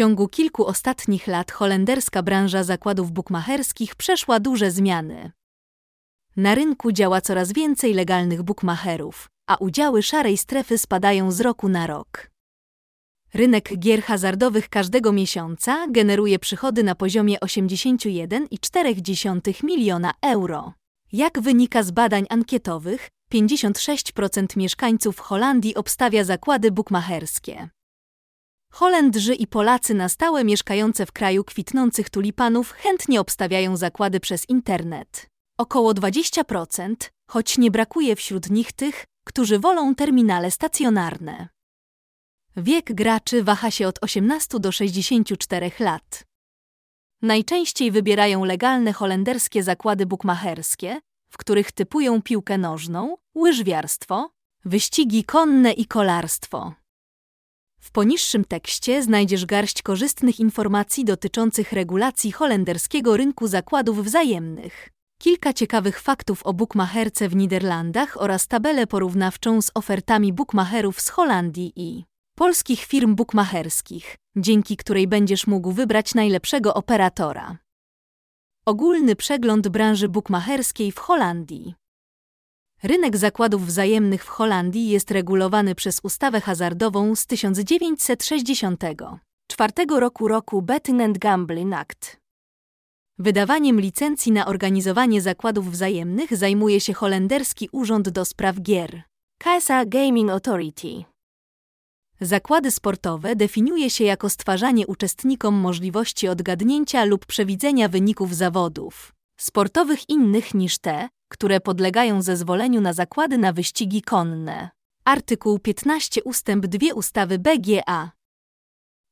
ciągu kilku ostatnich lat holenderska branża zakładów bukmacherskich przeszła duże zmiany. Na rynku działa coraz więcej legalnych bukmacherów, a udziały szarej strefy spadają z roku na rok. Rynek gier hazardowych każdego miesiąca generuje przychody na poziomie 81,4 miliona euro. Jak wynika z badań ankietowych, 56% mieszkańców Holandii obstawia zakłady bukmacherskie. Holendrzy i Polacy na stałe mieszkające w kraju kwitnących tulipanów chętnie obstawiają zakłady przez internet. Około 20%, choć nie brakuje wśród nich tych, którzy wolą terminale stacjonarne. Wiek graczy waha się od 18 do 64 lat. Najczęściej wybierają legalne holenderskie zakłady bukmacherskie, w których typują piłkę nożną, łyżwiarstwo, wyścigi konne i kolarstwo. W poniższym tekście znajdziesz garść korzystnych informacji dotyczących regulacji holenderskiego rynku zakładów wzajemnych, kilka ciekawych faktów o bukmacherce w Niderlandach oraz tabelę porównawczą z ofertami bukmacherów z Holandii i polskich firm bukmacherskich, dzięki której będziesz mógł wybrać najlepszego operatora. Ogólny przegląd branży bukmacherskiej w Holandii. Rynek zakładów wzajemnych w Holandii jest regulowany przez ustawę hazardową z 1964 roku roku Betting and Gambling Act. Wydawaniem licencji na organizowanie zakładów wzajemnych zajmuje się holenderski Urząd do Spraw Gier, KSA Gaming Authority. Zakłady sportowe definiuje się jako stwarzanie uczestnikom możliwości odgadnięcia lub przewidzenia wyników zawodów sportowych innych niż te, które podlegają zezwoleniu na zakłady na wyścigi konne. Artykuł 15 ustęp 2 ustawy BGA.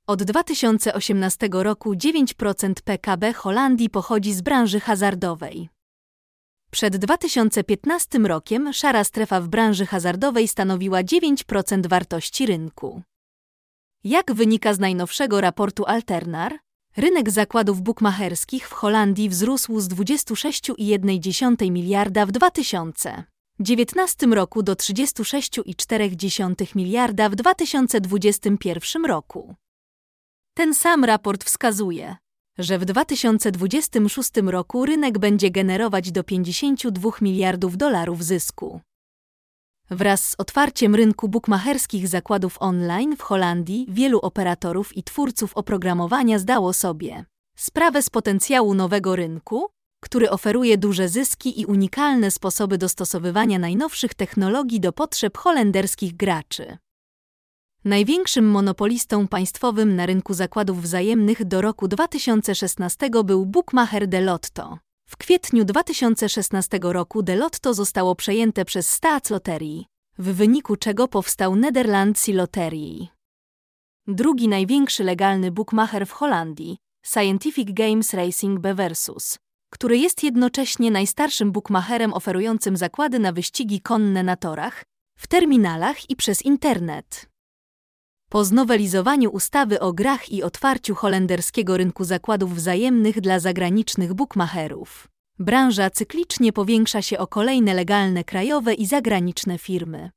Od 2018 roku 9% PKB Holandii pochodzi z branży hazardowej. Przed 2015 rokiem szara strefa w branży hazardowej stanowiła 9% wartości rynku. Jak wynika z najnowszego raportu Alternar, rynek zakładów bukmacherskich w Holandii wzrósł z 26,1 miliarda w 2019 roku do 36,4 miliarda w 2021 roku. Ten sam raport wskazuje, że w 2026 roku rynek będzie generować do 52 miliardów dolarów zysku. Wraz z otwarciem rynku bukmacherskich zakładów online w Holandii wielu operatorów i twórców oprogramowania zdało sobie sprawę z potencjału nowego rynku, który oferuje duże zyski i unikalne sposoby dostosowywania najnowszych technologii do potrzeb holenderskich graczy. Największym monopolistą państwowym na rynku zakładów wzajemnych do roku 2016 był Bookmacher de Lotto. W kwietniu 2016 roku de Lotto zostało przejęte przez Staatsloterie, w wyniku czego powstał Nederlandse Loterie. Drugi największy legalny bookmacher w Holandii, Scientific Games Racing Beversus, który jest jednocześnie najstarszym bookmacherem oferującym zakłady na wyścigi konne na torach, w terminalach i przez internet. Po znowelizowaniu ustawy o grach i otwarciu holenderskiego rynku zakładów wzajemnych dla zagranicznych bookmacherów, branża cyklicznie powiększa się o kolejne legalne krajowe i zagraniczne firmy.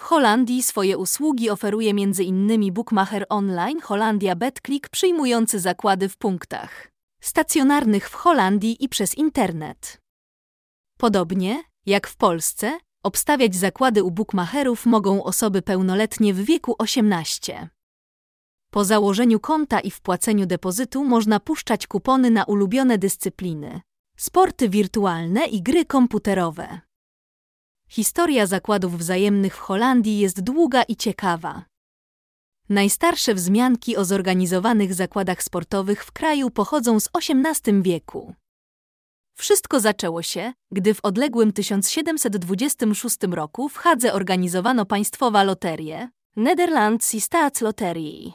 W Holandii swoje usługi oferuje m.in. bookmacher online Holandia BetClick przyjmujący zakłady w punktach stacjonarnych w Holandii i przez internet. Podobnie jak w Polsce, Obstawiać zakłady u bukmacherów mogą osoby pełnoletnie w wieku 18. Po założeniu konta i wpłaceniu depozytu można puszczać kupony na ulubione dyscypliny, sporty wirtualne i gry komputerowe. Historia zakładów wzajemnych w Holandii jest długa i ciekawa. Najstarsze wzmianki o zorganizowanych zakładach sportowych w kraju pochodzą z XVIII wieku. Wszystko zaczęło się, gdy w odległym 1726 roku w Hadze organizowano państwowa loterię Nederlandse Staatsloterie.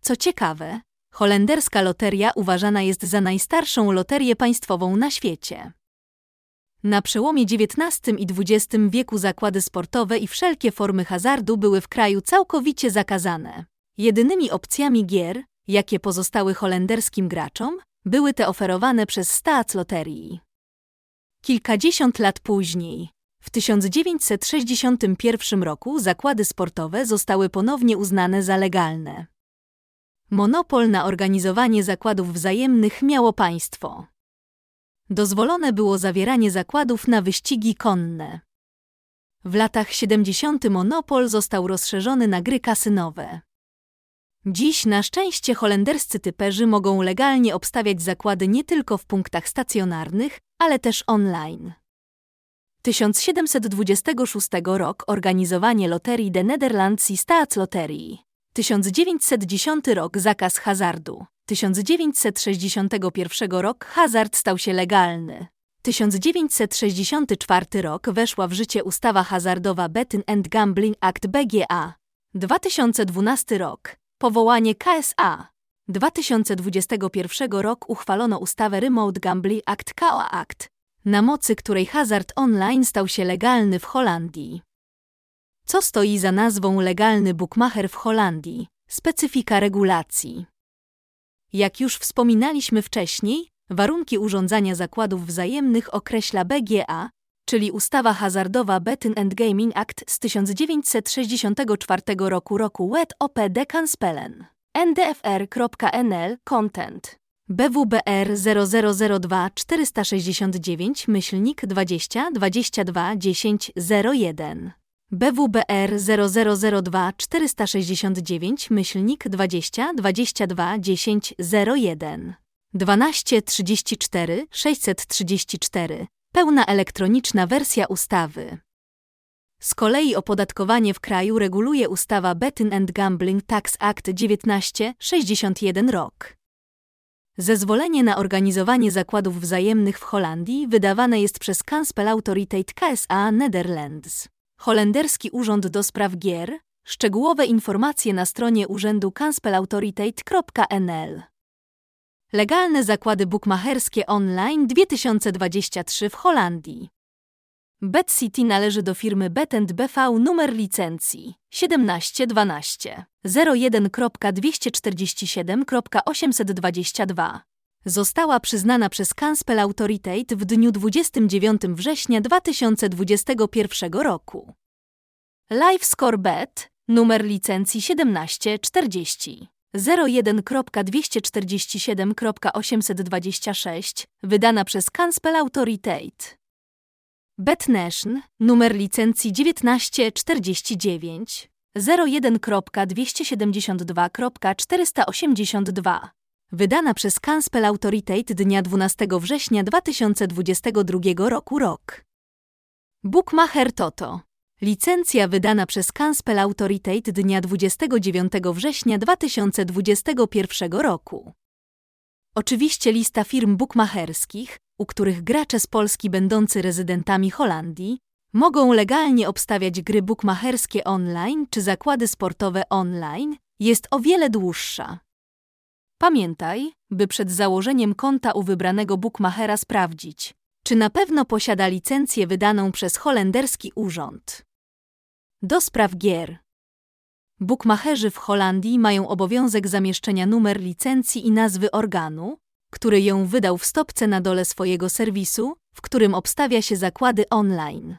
Co ciekawe, holenderska loteria uważana jest za najstarszą loterię państwową na świecie. Na przełomie XIX i XX wieku zakłady sportowe i wszelkie formy hazardu były w kraju całkowicie zakazane. Jedynymi opcjami gier, jakie pozostały holenderskim graczom, były te oferowane przez Staatsloterii. Kilkadziesiąt lat później, w 1961 roku zakłady sportowe zostały ponownie uznane za legalne. Monopol na organizowanie zakładów wzajemnych miało państwo. Dozwolone było zawieranie zakładów na wyścigi konne. W latach 70. monopol został rozszerzony na gry kasynowe. Dziś na szczęście holenderscy typerzy mogą legalnie obstawiać zakłady nie tylko w punktach stacjonarnych, ale też online. 1726 rok organizowanie loterii de Nederlandse Staatsloterii. 1910 rok zakaz hazardu. 1961 rok hazard stał się legalny. 1964 rok weszła w życie ustawa hazardowa Betting and Gambling Act BGA. 2012 rok powołanie KSA. 2021 rok uchwalono ustawę Remote Gambling Act KOA Act, na mocy której hazard online stał się legalny w Holandii. Co stoi za nazwą legalny bookmacher w Holandii? Specyfika regulacji. Jak już wspominaliśmy wcześniej, warunki urządzania zakładów wzajemnych określa BGA, czyli ustawa hazardowa Betting and Gaming Act z 1964 roku roku WET OP Dekanspelen. ndfr.nl Content. BWBR 0002 469 myślnik 20 22 10 01 BWBR 0002 469 myślnik 20 22 10 01 1234 634 Pełna elektroniczna wersja ustawy. Z kolei opodatkowanie w kraju reguluje ustawa Betting and Gambling Tax Act 1961 rok. Zezwolenie na organizowanie zakładów wzajemnych w Holandii wydawane jest przez Kansspelautoriteit KSA Netherlands. Holenderski Urząd do Spraw Gier. Szczegółowe informacje na stronie urzędu kansspelautoriteit.nl. Legalne zakłady bukmacherskie online 2023 w Holandii. BetCity należy do firmy BV numer licencji 1712 01.247.822. Została przyznana przez Kanspel Autoritate w dniu 29 września 2021 roku. LiveScore Bet numer licencji 1740 01.247.826 wydana przez Kanspel Autoritate. BetNation, numer licencji 1949 01.272.482 wydana przez Kanspel Autoritate dnia 12 września 2022 roku rok. Bookmacher Toto Licencja wydana przez Kanspel Autoritate dnia 29 września 2021 roku. Oczywiście lista firm bukmacherskich, u których gracze z Polski będący rezydentami Holandii mogą legalnie obstawiać gry bukmacherskie online czy zakłady sportowe online, jest o wiele dłuższa. Pamiętaj, by przed założeniem konta u wybranego bukmachera sprawdzić, czy na pewno posiada licencję wydaną przez holenderski urząd. Do spraw gier. Bukmacherzy w Holandii mają obowiązek zamieszczenia numer licencji i nazwy organu, który ją wydał w stopce na dole swojego serwisu, w którym obstawia się zakłady online.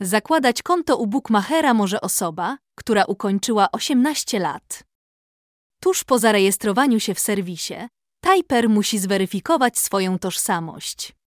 Zakładać konto u bukmachera może osoba, która ukończyła 18 lat. Tuż po zarejestrowaniu się w serwisie, Tajper musi zweryfikować swoją tożsamość.